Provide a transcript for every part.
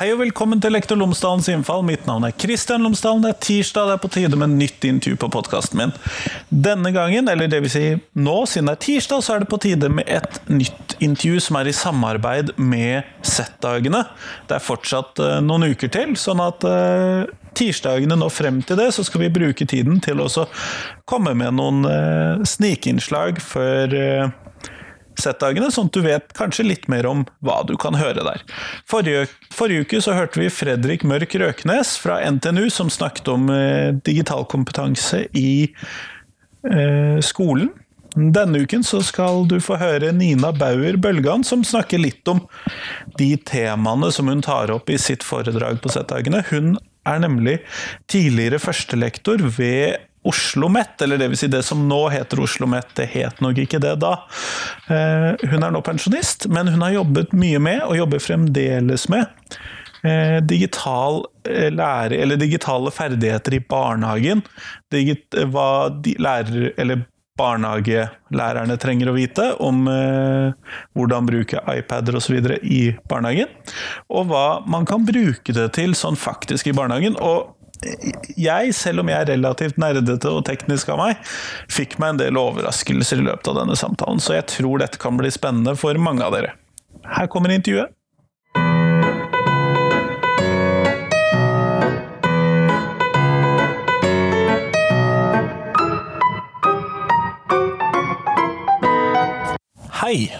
Hei og velkommen til Lektor Lomsdalens innfall. Mitt navn er Kristian Lomsdalen. Det er tirsdag, det er på tide med nytt intervju på podkasten min. Denne gangen, eller det vil si nå, siden det er tirsdag, så er det på tide med et nytt intervju som er i samarbeid med Z-dagene. Det er fortsatt uh, noen uker til, sånn at uh, tirsdagene nå frem til det, så skal vi bruke tiden til å komme med noen uh, snikinnslag før Z-dagene, sånn at du vet kanskje litt mer om hva du kan høre der. Forrige, forrige uke så hørte vi Fredrik Mørk Røknes fra NTNU som snakket om eh, digital kompetanse i eh, skolen. Denne uken så skal du få høre Nina Bauer Bølgan, som snakker litt om de temaene som hun tar opp i sitt foredrag på Z-dagene. Hun er nemlig tidligere førstelektor ved OsloMet, eller det vil si det som nå heter Oslo OsloMet, det het nok ikke det da. Eh, hun er nå pensjonist, men hun har jobbet mye med, og jobber fremdeles med, eh, digital eh, lære, eller digitale ferdigheter i barnehagen. hva de lærer, eller barnehagelærerne trenger å vite om eh, hvordan bruke iPader osv. i barnehagen. Og hva man kan bruke det til sånn faktisk i barnehagen. Og jeg, selv om jeg er relativt nerdete og teknisk av meg, fikk meg en del overraskelser i løpet av denne samtalen, så jeg tror dette kan bli spennende for mange av dere. Her kommer intervjuet. Hei!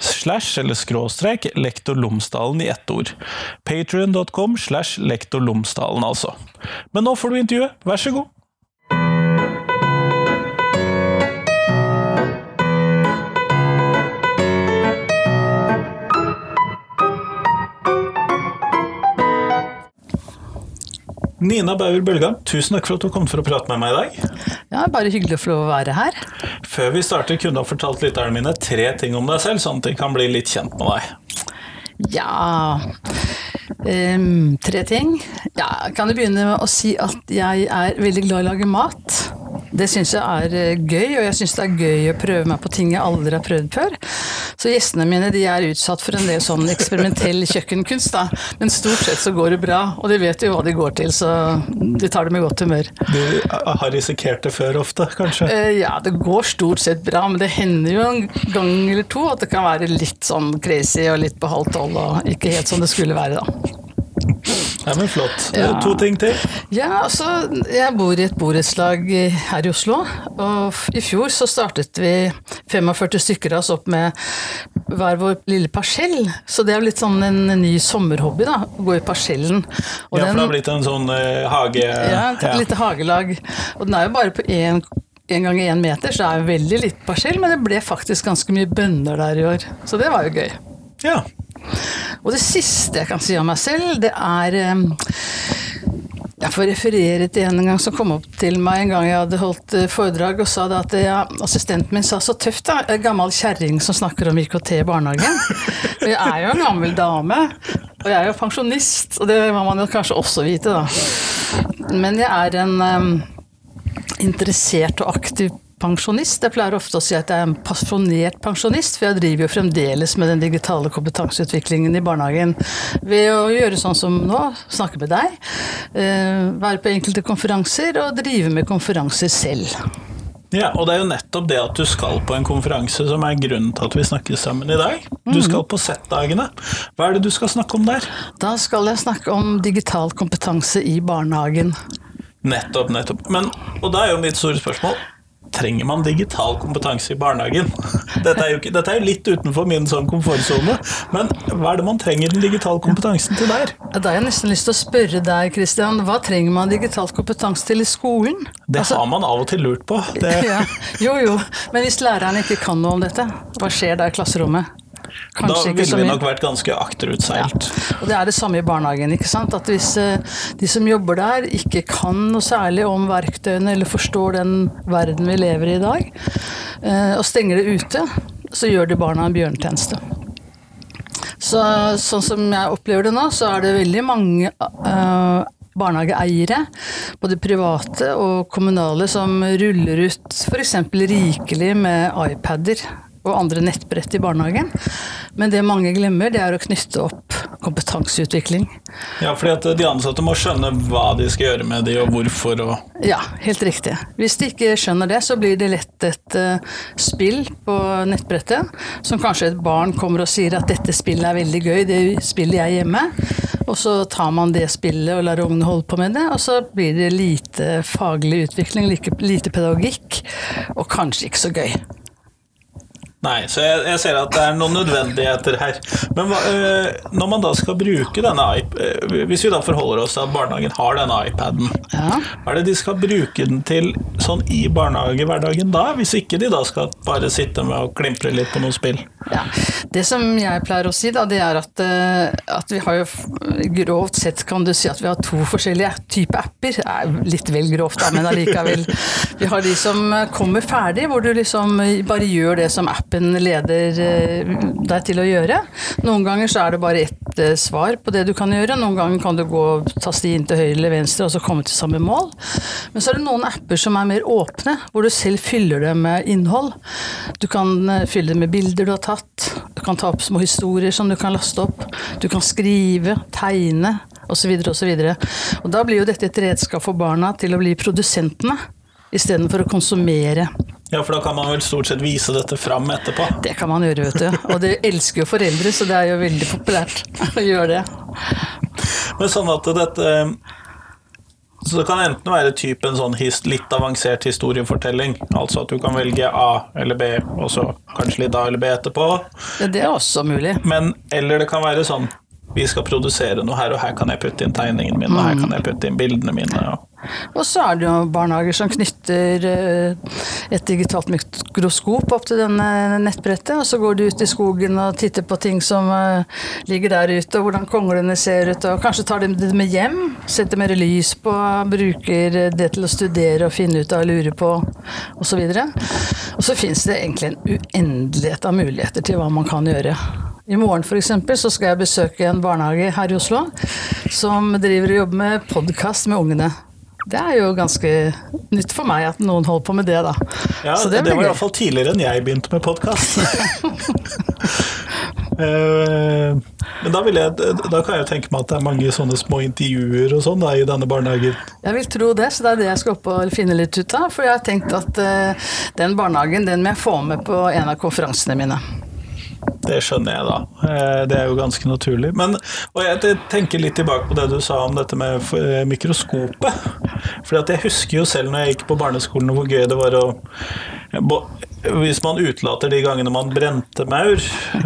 slash eller skråstrek Lektor Lomsdalen i ett ord. Patrion.com slash Lektor Lomsdalen, altså. Men nå får du intervjuet, vær så god! Nina Bauer Bølgan, tusen takk for at du kom for å prate med meg i dag. Ja, Bare hyggelig å få lov å være her. Før vi starter, kunne du ha fortalt lytterne mine tre ting om deg selv, sånn at de kan bli litt kjent med deg. Ja um, Tre ting. Ja, kan du begynne med å si at jeg er veldig glad i å lage mat. Det syns jeg er eh, gøy, og jeg syns det er gøy å prøve meg på ting jeg aldri har prøvd før. Så gjestene mine de er utsatt for en del sånn eksperimentell kjøkkenkunst, da. Men stort sett så går det bra, og de vet jo hva de går til, så de tar det med godt humør. Du har risikert det før ofte, kanskje? Eh, ja, det går stort sett bra, men det hender jo en gang eller to at det kan være litt sånn crazy og litt på halv tolv og ikke helt som det skulle være, da. Ja, men Flott. Ja. To ting til? Ja, altså, Jeg bor i et borettslag her i Oslo. Og i fjor så startet vi 45 stykker av oss opp med hver vår lille parsell. Så det er jo litt sånn en ny sommerhobby, da. Å gå i parsellen. Og ja, for det har blitt en sånn uh, hage... Ja, et ja. lite hagelag. Og den er jo bare på én en gang én meter, så det er veldig litt parsell, men det ble faktisk ganske mye bønner der i år. Så det var jo gøy. Ja, og det siste jeg kan si om meg selv, det er ehm, jeg får referere til en gang som kom opp til meg en gang jeg hadde holdt eh, foredrag og sa det at ja, assistenten min sa så tøft, da. En gammel kjerring som snakker om IKT i barnehagen. Og jeg er jo en gammel dame. Og jeg er jo pensjonist, og det må man jo kanskje også vite, da. Men jeg er en um, interessert og aktiv pensjonist. Jeg pleier ofte å si at jeg er en pasjonert pensjonist, for jeg driver jo fremdeles med den digitale kompetanseutviklingen i barnehagen ved å gjøre sånn som nå, snakke med deg, eh, være på enkelte konferanser og drive med konferanser selv. Ja, og det er jo nettopp det at du skal på en konferanse som er grunnen til at vi snakker sammen i dag. Du mhm. skal på Z-dagene. Hva er det du skal snakke om der? Da skal jeg snakke om digital kompetanse i barnehagen. Nettopp, nettopp. Men, og da er jo mitt store spørsmål trenger man digital kompetanse i barnehagen? Dette er jo, ikke, dette er jo litt utenfor min sånn komfortsone, men hva er det man trenger den digitale kompetansen til der? Da har jeg nesten lyst til å spørre deg, Christian, hva trenger man digital kompetanse til i skolen? Det har man av og til lurt på. Det, Ja, jo jo, men hvis læreren ikke kan noe om dette, hva skjer da i klasserommet? Da Kanskje så ville vi nok vært ganske akterutseilt. Og det er det samme i barnehagen. ikke sant? At hvis eh, de som jobber der ikke kan noe særlig om verktøyene eller forstår den verden vi lever i i dag, eh, og stenger det ute, så gjør de barna en bjørnetjeneste. Så, sånn som jeg opplever det nå, så er det veldig mange uh, barnehageeiere, både private og kommunale, som ruller ut f.eks. rikelig med iPader og andre nettbrett i barnehagen. Men det mange glemmer, det er å knytte opp kompetanseutvikling. Ja, fordi at de ansatte må skjønne hva de skal gjøre med de, og hvorfor. og Ja, helt riktig. Hvis de ikke skjønner det, så blir det lett et uh, spill på nettbrettet, som kanskje et barn kommer og sier at dette spillet er veldig gøy, det spiller jeg hjemme. Og så tar man det spillet og lar ungene holde på med det, og så blir det lite faglig utvikling, lite pedagogikk, og kanskje ikke så gøy. Nei, så jeg, jeg ser at det er noen nødvendigheter her. Men hva, øh, når man da skal bruke denne iPaden, øh, Hvis vi da forholder oss til at barnehagen har denne iPaden, Ja. hva er det de skal bruke den til sånn i barnehagehverdagen da? Hvis ikke de da skal bare sitte med og klimpre litt på noen spill? Ja. Det som jeg pleier å si, da, det er at, eh, at vi har jo grovt sett kan du si at vi har to forskjellige typer apper. Det er litt vel grovt, da, men allikevel. Vi har de som kommer ferdig, hvor du liksom bare gjør det som appen leder eh, deg til å gjøre. Noen ganger så er det bare ett eh, svar på det du kan gjøre. Noen ganger kan du gå taste inn til høyre eller venstre og så komme til samme mål. Men så er det noen apper som er mer åpne, hvor du selv fyller det med innhold. Du kan eh, fylle det med bilder du har tatt. Du kan ta opp små historier som du kan laste opp. Du kan skrive, tegne osv. osv. Og da blir jo dette et redskap for barna til å bli produsentene istedenfor å konsumere. Ja, for da kan man vel stort sett vise dette fram etterpå. Det kan man gjøre, vet du. Og det elsker jo foreldre, så det er jo veldig populært å gjøre det. Men sånn at dette Så det kan enten være typen sånn litt avansert historiefortelling, altså at du kan velge A eller B, og så kanskje litt A eller B etterpå. Ja, Det er også mulig. Men, eller det kan være sånn vi skal produsere noe her, og her kan jeg putte inn tegningene mine, og her kan jeg putte inn bildene mine. Og. Og så er det jo barnehager som knytter eh, et digitalt mikroskop opp til denne nettbrettet, og så går de ut i skogen og titter på ting som eh, ligger der ute, og hvordan konglene ser ut, og kanskje tar de det med hjem, setter mer lys på, bruker det til å studere og finne ut av lure på, osv. Og så fins det egentlig en uendelighet av muligheter til hva man kan gjøre. I morgen for eksempel, så skal jeg besøke en barnehage her i Oslo som driver og jobber med podkast med ungene. Det er jo ganske nytt for meg at noen holder på med det, da. Ja, Så det, det var iallfall tidligere enn jeg begynte med podkast. Men da, vil jeg, da kan jeg tenke meg at det er mange sånne små intervjuer og sånn i denne barnehagen. Jeg vil tro det, så det er det jeg skal opp og finne litt ut av. For jeg har tenkt at eh, den barnehagen den må jeg få med på en av konferansene mine. Det skjønner jeg, da. Eh, Det er jo ganske naturlig. Men, og jeg tenker litt tilbake på det du sa om dette med eh, mikroskopet. For jeg husker jo selv når jeg gikk på barneskolen hvor gøy det var å Hvis man utelater de gangene man brente maur,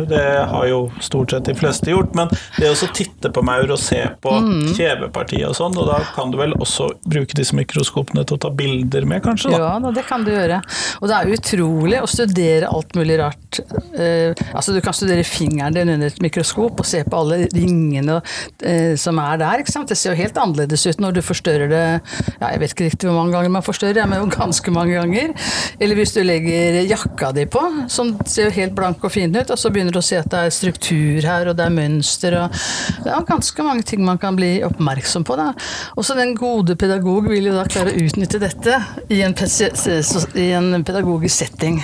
det har jo stort sett de fleste gjort, men det å titte på maur og se på kjevepartiet og sånn, og da kan du vel også bruke disse mikroskopene til å ta bilder med, kanskje? da? Ja, det kan du gjøre. Og det er utrolig å studere alt mulig rart. Uh, altså Du kan studere fingeren din under et mikroskop og se på alle ringene uh, som er der. ikke sant? Det ser jo helt annerledes ut når du forstørrer det ja, Jeg vet ikke riktig hvor mange ganger man forstørrer, men ganske mange ganger. Eller hvis du legger jakka di på, som ser helt blank og fin ut, og så begynner du å se at det er struktur her, og det er mønster og Det er ganske mange ting man kan bli oppmerksom på. da. Også den gode pedagog vil jo da klare å utnytte dette i en, i en pedagogisk setting.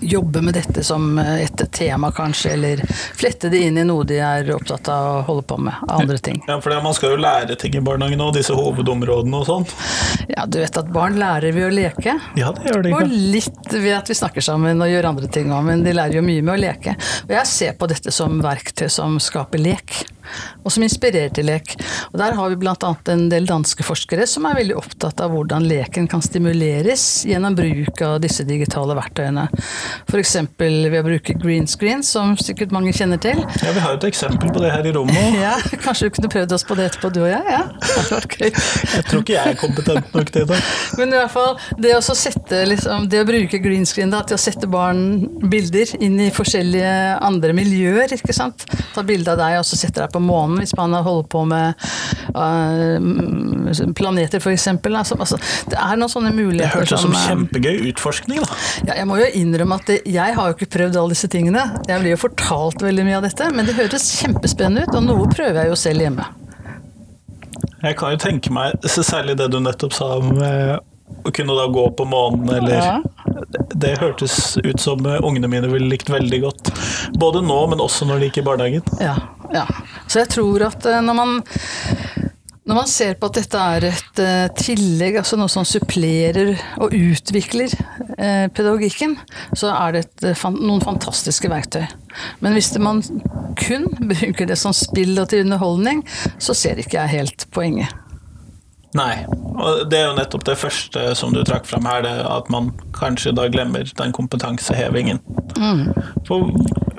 Jobbe med dette som et tema, kanskje, eller flette det inn i noe de er opptatt av å holde på med, av andre ting. Ja, for Man skal jo lære ting i barnehagen òg, disse hovedområdene og sånn. Ja, du vet at barn lærer ved å leke. Ja, det gjør de Og litt ved at vi snakker sammen og gjør andre ting òg, men de lærer jo mye med å leke. Og jeg ser på dette som verktøy som skaper lek. Og som inspirerer til lek. Og Der har vi bl.a. en del danske forskere som er veldig opptatt av hvordan leken kan stimuleres gjennom bruk av disse digitale verktøyene. F.eks. ved å bruke green screen, som sikkert mange kjenner til. Ja, Vi har jo et eksempel på det her i rommet. Ja, Kanskje du kunne prøvd oss på det etterpå, du og jeg? Ja, det hadde vært gøy. Jeg tror ikke jeg er kompetent nok til det. Men i hvert fall, det å, sette, liksom, det å bruke green screen da, til å sette barn bilder inn i forskjellige andre miljøer. ikke sant? Ta bilde av deg og så sette deg på månen hvis man holder på med uh, planeter f.eks. Altså, altså, det er noen sånne Det muligheter hørtes ut som som kjempegøy utforskning, da. ja, Jeg må jo innrømme at det, jeg har jo ikke prøvd alle disse tingene. Jeg blir jo fortalt veldig mye av dette, men det høres kjempespennende ut, og noe prøver jeg jo selv hjemme. Jeg kan jo tenke meg, særlig det du nettopp sa om eh, å kunne da gå på månen, eller Ja. det, hørtes ut som eh, ungene mine ville likt veldig godt. Både nå, men også når de gikk i barnehagen. Ja, ja. Så jeg tror at eh, når man når man ser på at dette er et eh, tillegg, altså noe som supplerer og utvikler pedagogikken, så er det et, fan, noen fantastiske verktøy. Men hvis det, man kun bruker det som spill og til underholdning, så ser ikke jeg helt poenget. Nei, og det er jo nettopp det første som du trakk fram her, det at man kanskje da glemmer den kompetansehevingen. For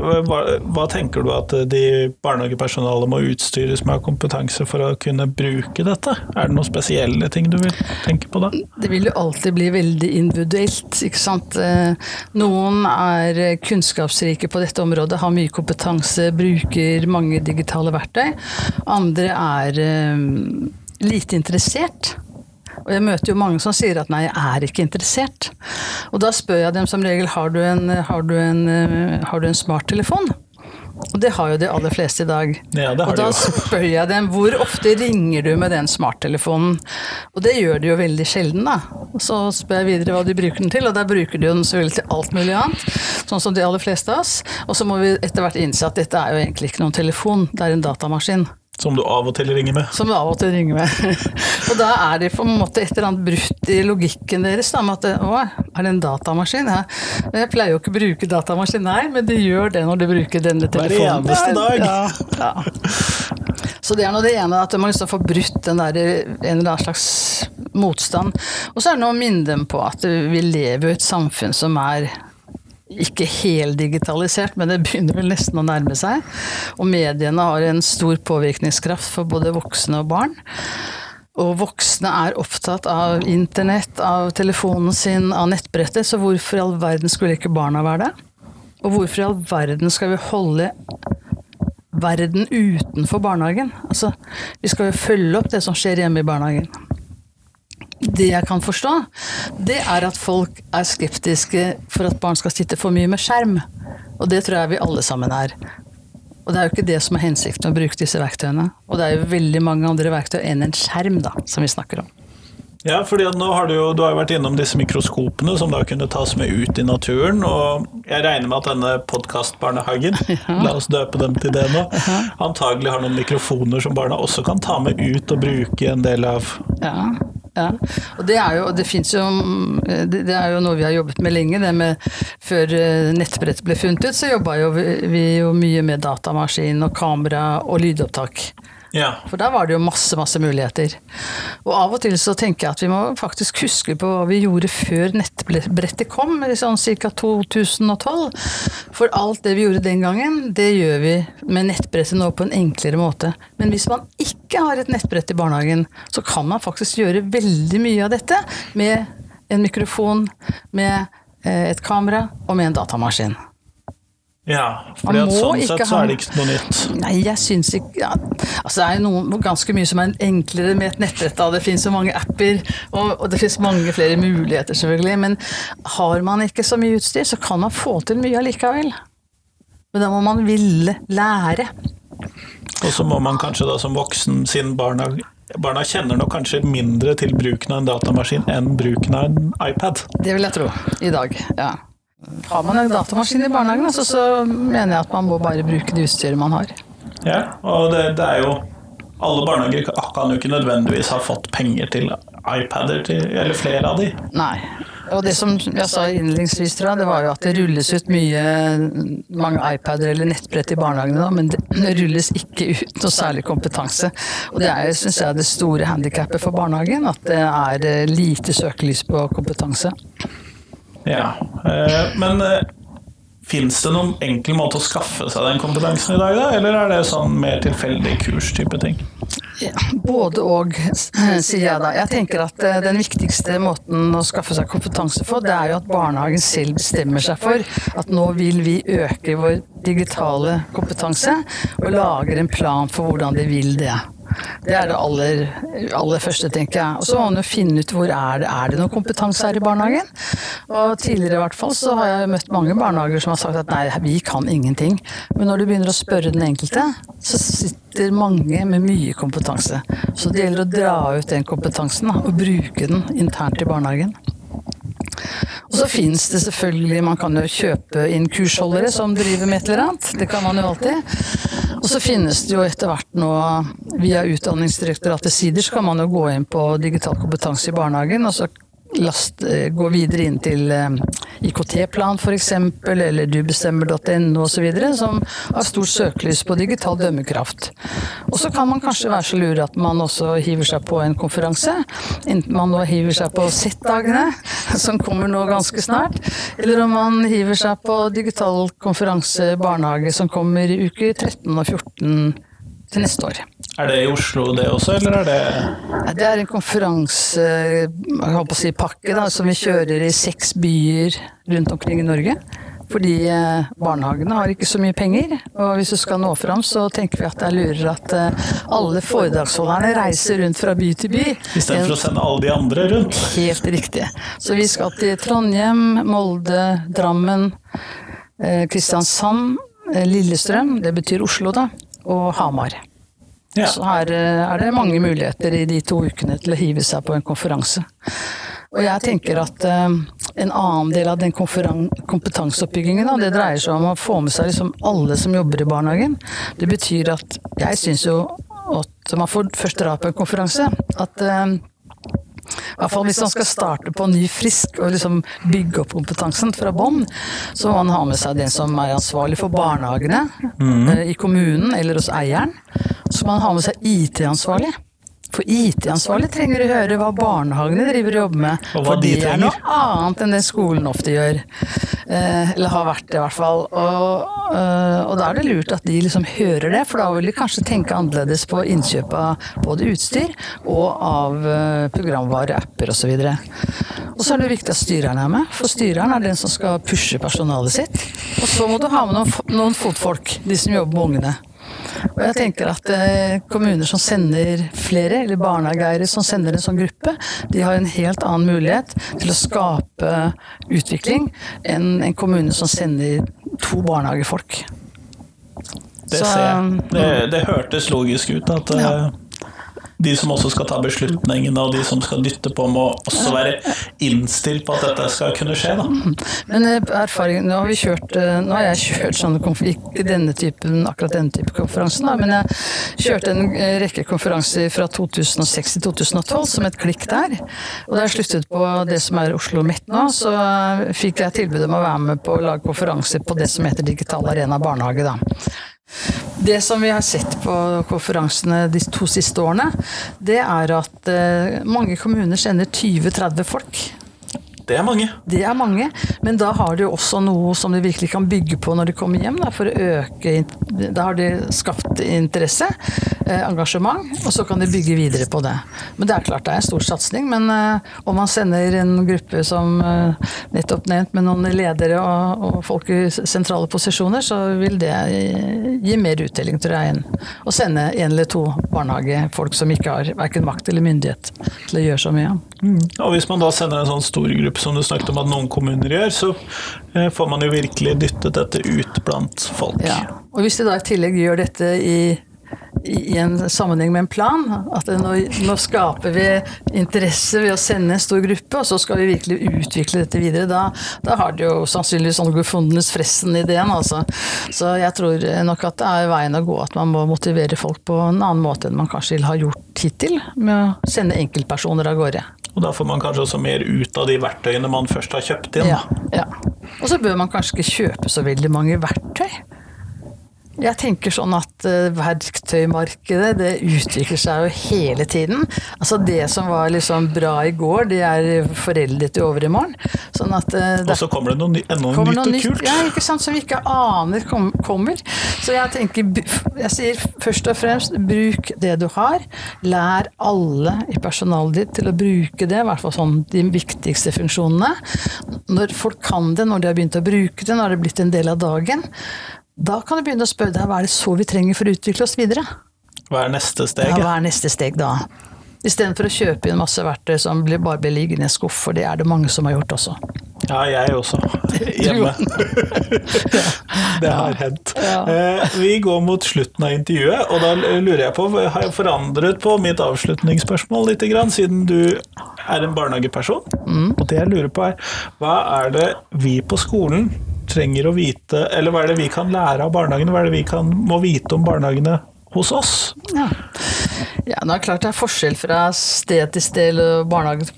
hva, hva tenker du at de barnehagepersonalet må utstyres med kompetanse for å kunne bruke dette? Er det noen spesielle ting du vil tenke på da? Det vil jo alltid bli veldig individuelt, ikke sant. Eh, Noen er kunnskapsrike på dette området, har mye kompetanse, bruker mange digitale verktøy. Andre er eh, lite interessert. Og jeg møter jo mange som sier at nei, jeg er ikke interessert. Og da spør jeg dem som regel har du en, har du en, eh, har du en smarttelefon. Og det har jo de aller fleste i dag. Ja, det har og da spør jeg dem hvor ofte ringer du med den smarttelefonen. Og det gjør de jo veldig sjelden, da. Og så spør jeg videre hva de bruker den til, og der bruker de den selvfølgelig til alt mulig annet. Sånn som de aller fleste av oss. Og så må vi etter hvert innse at dette er jo egentlig ikke noen telefon, det er en datamaskin. Som du av og til ringer med? Som du av og til ringer med. og da er det på en måte et eller annet brutt i logikken deres. Da, med at det, å, er det en datamaskin? Ja. Jeg pleier jo ikke å bruke datamaskin, nei, men de gjør det når de bruker denne Hver telefonen. eneste dag. Ja, ja. Så det er nå det ene, at man liksom får brutt den der, en eller annen slags motstand. Og så er det noe å minne dem på at vi lever i et samfunn som er ikke heldigitalisert, men det begynner vel nesten å nærme seg. Og mediene har en stor påvirkningskraft for både voksne og barn. Og voksne er opptatt av internett, av telefonen sin, av nettbrettet, så hvorfor i all verden skulle ikke barna være det? Og hvorfor i all verden skal vi holde verden utenfor barnehagen? Altså, vi skal jo følge opp det som skjer hjemme i barnehagen. Det jeg kan forstå, det er at folk er skeptiske for at barn skal sitte for mye med skjerm. Og det tror jeg vi alle sammen er. Og det er jo ikke det som er hensikten med å bruke disse verktøyene. Og det er jo veldig mange andre verktøy enn en skjerm, da, som vi snakker om. Ja, fordi nå har du jo du har jo vært innom disse mikroskopene som da kunne tas med ut i naturen. Og jeg regner med at denne podkastbarnehagen, la oss døpe dem til det nå, antagelig har noen mikrofoner som barna også kan ta med ut og bruke en del av Ja, ja. Og det er jo, det jo det, det er jo noe vi har jobbet med lenge. Det med Før nettbrett nettbrettet ble funnet ut, så jobba jo vi, vi jo mye med datamaskin og kamera og lydopptak. Ja. For da var det jo masse, masse muligheter. Og av og til så tenker jeg at vi må faktisk huske på hva vi gjorde før nettbrettet kom, sånn ca. 2012. For alt det vi gjorde den gangen, det gjør vi med nettbrettet nå på en enklere måte. Men hvis man ikke har et nettbrett i barnehagen, så kan man faktisk gjøre veldig mye av dette med en mikrofon, med eh, et kamera og med en datamaskin. Ja for sånn sett så er det ikke noe nytt. Nei, jeg syns ikke ja. Altså, Det er jo ganske mye som er enklere med et nettbrett. da. Det finnes så mange apper, og, og det finnes mange flere muligheter, selvfølgelig. Men har man ikke så mye utstyr, så kan man få til mye allikevel. Men da må man ville lære. Og så må man kanskje da som voksen, siden barna, barna kjenner nok kanskje mindre til bruken av en datamaskin enn bruken av en iPad. Det vil jeg tro. I dag. Ja. Har man en datamaskin i barnehagen, altså, så mener jeg at man må bare bruke det utstyret man har. Ja, og det, det er jo Alle barnehager kan jo ikke nødvendigvis ha fått penger til iPader, til, eller flere av de. Nei. Og det som jeg sa innledningsvis, tror jeg, det var jo at det rulles ut mye mange iPader eller nettbrett i barnehagene, men det rulles ikke ut noe særlig kompetanse. Og det er jo, syns jeg, det store handikappet for barnehagen, at det er eh, lite søkelys på kompetanse. Ja, eh, men Fins det noen enkel måte å skaffe seg den kompetansen i dag, da? Eller er det sånn mer tilfeldig kurs-type ting? Ja, både og, sier jeg da. Jeg tenker at eh, den viktigste måten å skaffe seg kompetanse på, det er jo at barnehagen selv bestemmer seg for at nå vil vi øke vår digitale kompetanse, og lager en plan for hvordan de vil det. Det er det aller, aller første, tenker jeg. Og så må man jo finne ut hvor er det er det noe kompetanse her i barnehagen. Og tidligere i hvert fall så har jeg møtt mange barnehager som har sagt at nei, vi kan ingenting. Men når du begynner å spørre den enkelte, så sitter mange med mye kompetanse. Så det gjelder å dra ut den kompetansen og bruke den internt i barnehagen. Og så fins det selvfølgelig, man kan jo kjøpe inn kursholdere som driver med et eller annet. Det kan man jo alltid. Og så finnes det jo etter hvert nå, via Utdanningsdirektoratets sider, så kan man jo gå inn på digital kompetanse i barnehagen, og så last, eh, gå videre inn til eh, IKT-plan f.eks., eller dubestemmer.no osv., som har stort søkelys på digital dømmekraft. Og så kan man kanskje være så lur at man også hiver seg på en konferanse. Enten man nå hiver seg på Z-dagene, som kommer nå ganske snart, eller om man hiver seg på digital konferanse barnehage, som kommer i uke 13 og 14 til neste år. Er det i Oslo det også, eller er det Det er en konferansepakke si, som vi kjører i seks byer rundt omkring i Norge. Fordi eh, barnehagene har ikke så mye penger, og hvis du skal nå fram, så tenker vi at det er lurere at eh, alle foredragsholderne reiser rundt fra by til by. Istedenfor å sende alle de andre rundt? Helt riktig. Så vi skal til Trondheim, Molde, Drammen, eh, Kristiansand, Lillestrøm, det betyr Oslo, da, og Hamar. Ja. Så her eh, er det mange muligheter i de to ukene til å hive seg på en konferanse. Og jeg tenker at uh, en annen del av den kompetanseoppbyggingen det dreier seg om å få med seg liksom alle som jobber i barnehagen. Det betyr at jeg syns jo at man får først dra på en konferanse. At i hvert fall hvis man skal starte på ny frisk og liksom bygge opp kompetansen fra bånn, så må man ha med seg den som er ansvarlig for barnehagene mm. i kommunen eller hos eieren. Så må man ha med seg IT-ansvarlig. For IT-ansvarlig trenger å høre hva barnehagene driver og jobber med. Og hva de det er noe annet enn det skolen ofte gjør. Eh, eller har vært det, i hvert fall. Og, eh, og, da er det lurt at de liksom hører det, for da vil de kanskje tenke annerledes på innkjøp av både utstyr og av eh, programvare, apper osv. Og så er det viktig at styreren er med, for styreren er den som skal pushe personalet sitt. Og så må du ha med noen, noen fotfolk, de som jobber med ungene. Og jeg tenker at eh, kommuner som sender flere, eller barnehageeiere som sender en sånn gruppe, de har en helt annen mulighet til å skape utvikling enn en kommune som sender to barnehagefolk. Det ser jeg. Det, det hørtes logisk ut at ja. De som også skal ta beslutningene, og de som skal dytte på, må også være innstilt på at dette skal kunne skje. Da. Men eh, erfaring, nå har vi kjørt eh, Nå har jeg kjørt sånne denne typen, akkurat denne type konferanse, men jeg kjørte en eh, rekke konferanser fra 2006 til 2012 som et klikk der. Og da jeg sluttet på det som er Oslo Midt nå, så fikk jeg tilbud om å være med på å lage konferanser på det som heter Digital Arena barnehage. da. Det som vi har sett på konferansene de to siste årene, det er at eh, mange kommuner sender 20-30 folk det er mange. Det er mange, men da har de også noe som de virkelig kan bygge på når de kommer hjem. Da, for å øke Da har de skapt interesse, eh, engasjement, og så kan de bygge videre på det. Men det er klart det er en stor satsing. Men eh, om man sender en gruppe som eh, nettopp nevnt, med noen ledere og, og, folk i sentrale posisjoner, så vil det gi mer uttelling, tror jeg, enn å sende en eller to barnehagefolk som ikke har verken makt eller myndighet til å gjøre så mye. Mm. Og hvis man da sender en sånn stor gruppe som du snakket om at noen kommuner gjør, så eh, får man jo virkelig dyttet dette ut blant folk. Ja. Og hvis de da i tillegg gjør dette i i en sammenheng med en plan. At nå, nå, skaper vi interesse ved å sende en stor gruppe, og så skal vi virkelig utvikle dette videre. Da, da har det jo sannsynligvis sånn gefundenes fressen ideen, altså. Så jeg tror nok at det er veien å gå at man må motivere folk på en annen måte enn man kanskje har gjort hittil, med å sende enkeltpersoner av gårde. Og da får man kanskje også mer ut av de verktøyene man først har kjøpt inn. Ja, ja. Og så bør man kanskje ikke kjøpe så veldig mange verktøy. Jeg tenker sånn at uh, verktøymarkedet det utvikler seg jo hele tiden. Altså Det som var liksom bra i går, det er foreldet i overmorgen. Sånn at uh, Og så kommer det noe, noe nytt og kult. Ja, ikke sant, som vi ikke aner kom, kommer. Så jeg tenker, jeg sier først og fremst bruk det du har. Lær alle i personalet ditt til å bruke det, i hvert fall sånn de viktigste funksjonene. Når folk kan det, når de har begynt å bruke det, når det er blitt en del av dagen da kan du begynne å spørre deg hva er det så vi trenger for å utvikle oss videre. Hva er neste steg? Ja, hva er neste steg da? Istedenfor å kjøpe inn masse verktøy som bare blir liggende i en skuff, for det er det mange som har gjort også. Ja, jeg også. Hjemme. det har hendt. Eh, vi går mot slutten av intervjuet, og da lurer jeg på Har jeg forandret på mitt avslutningsspørsmål litt, siden du er en barnehageperson? Mm. Og det jeg lurer på, er hva er det vi på skolen trenger å vite, eller hva er det vi kan lære av barnehagene? Hva er det vi kan, må vite om barnehagene hos oss? Ja. ja, det er klart det er forskjell fra sted til sted, barnehage,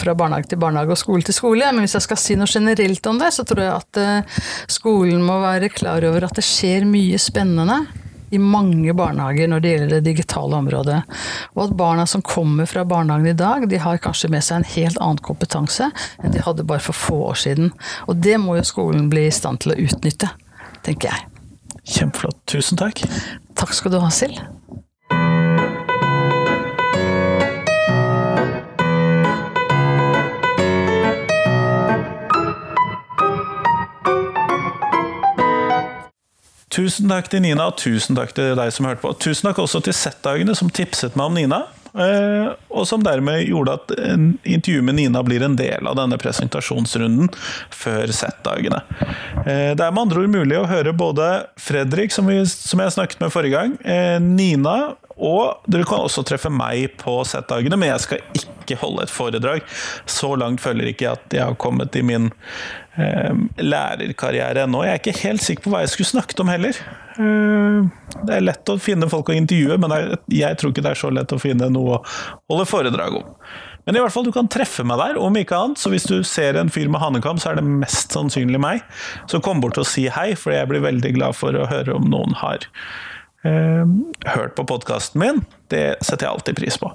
fra barnehage til barnehage og skole til skole, men hvis jeg skal si noe generelt om det, så tror jeg at eh, skolen må være klar over at det skjer mye spennende i mange barnehager når det gjelder det digitale området. Og at barna som kommer fra barnehagen i dag, de har kanskje med seg en helt annen kompetanse enn de hadde bare for få år siden. Og det må jo skolen bli i stand til å utnytte, tenker jeg. Kjempeflott. Tusen takk. Takk skal du ha, Sild. Tusen takk til Nina, og tusen takk til deg som hørte på. Tusen takk også til Z-dagene som tipset meg om Nina. Eh, og som dermed gjorde at intervjuet med Nina blir en del av denne presentasjonsrunden før Z-dagene. Eh, det er med andre ord mulig å høre både Fredrik, som, vi, som jeg snakket med forrige gang, eh, Nina og dere kan også treffe meg på Z-dagene, men jeg skal ikke holde et foredrag. Så langt føler ikke at jeg har kommet i min eh, lærerkarriere ennå. Jeg er ikke helt sikker på hva jeg skulle snakket om heller. Eh, det er lett å finne folk å intervjue, men jeg tror ikke det er så lett å finne noe å holde foredrag om. Men i hvert fall, du kan treffe meg der, om ikke annet. Så hvis du ser en fyr med hanekam, så er det mest sannsynlig meg. Så kom bort og si hei, for jeg blir veldig glad for å høre om noen har eh, hørt på podkasten min. Det setter jeg alltid pris på.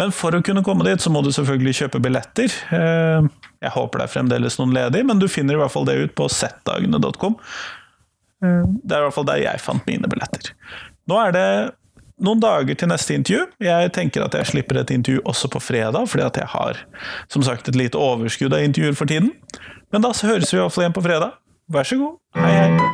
Men for å kunne komme dit, så må du selvfølgelig kjøpe billetter. Eh, jeg håper det er fremdeles noen ledig, men du finner i hvert fall det ut på settdagene.com. Eh, det er i hvert fall der jeg fant mine billetter. Nå er det noen dager til neste intervju. Jeg tenker at jeg slipper et intervju også på fredag, fordi at jeg har som sagt et lite overskudd av intervjuer for tiden. Men da høres vi i hvert fall igjen på fredag. Vær så god. Hei. Hei!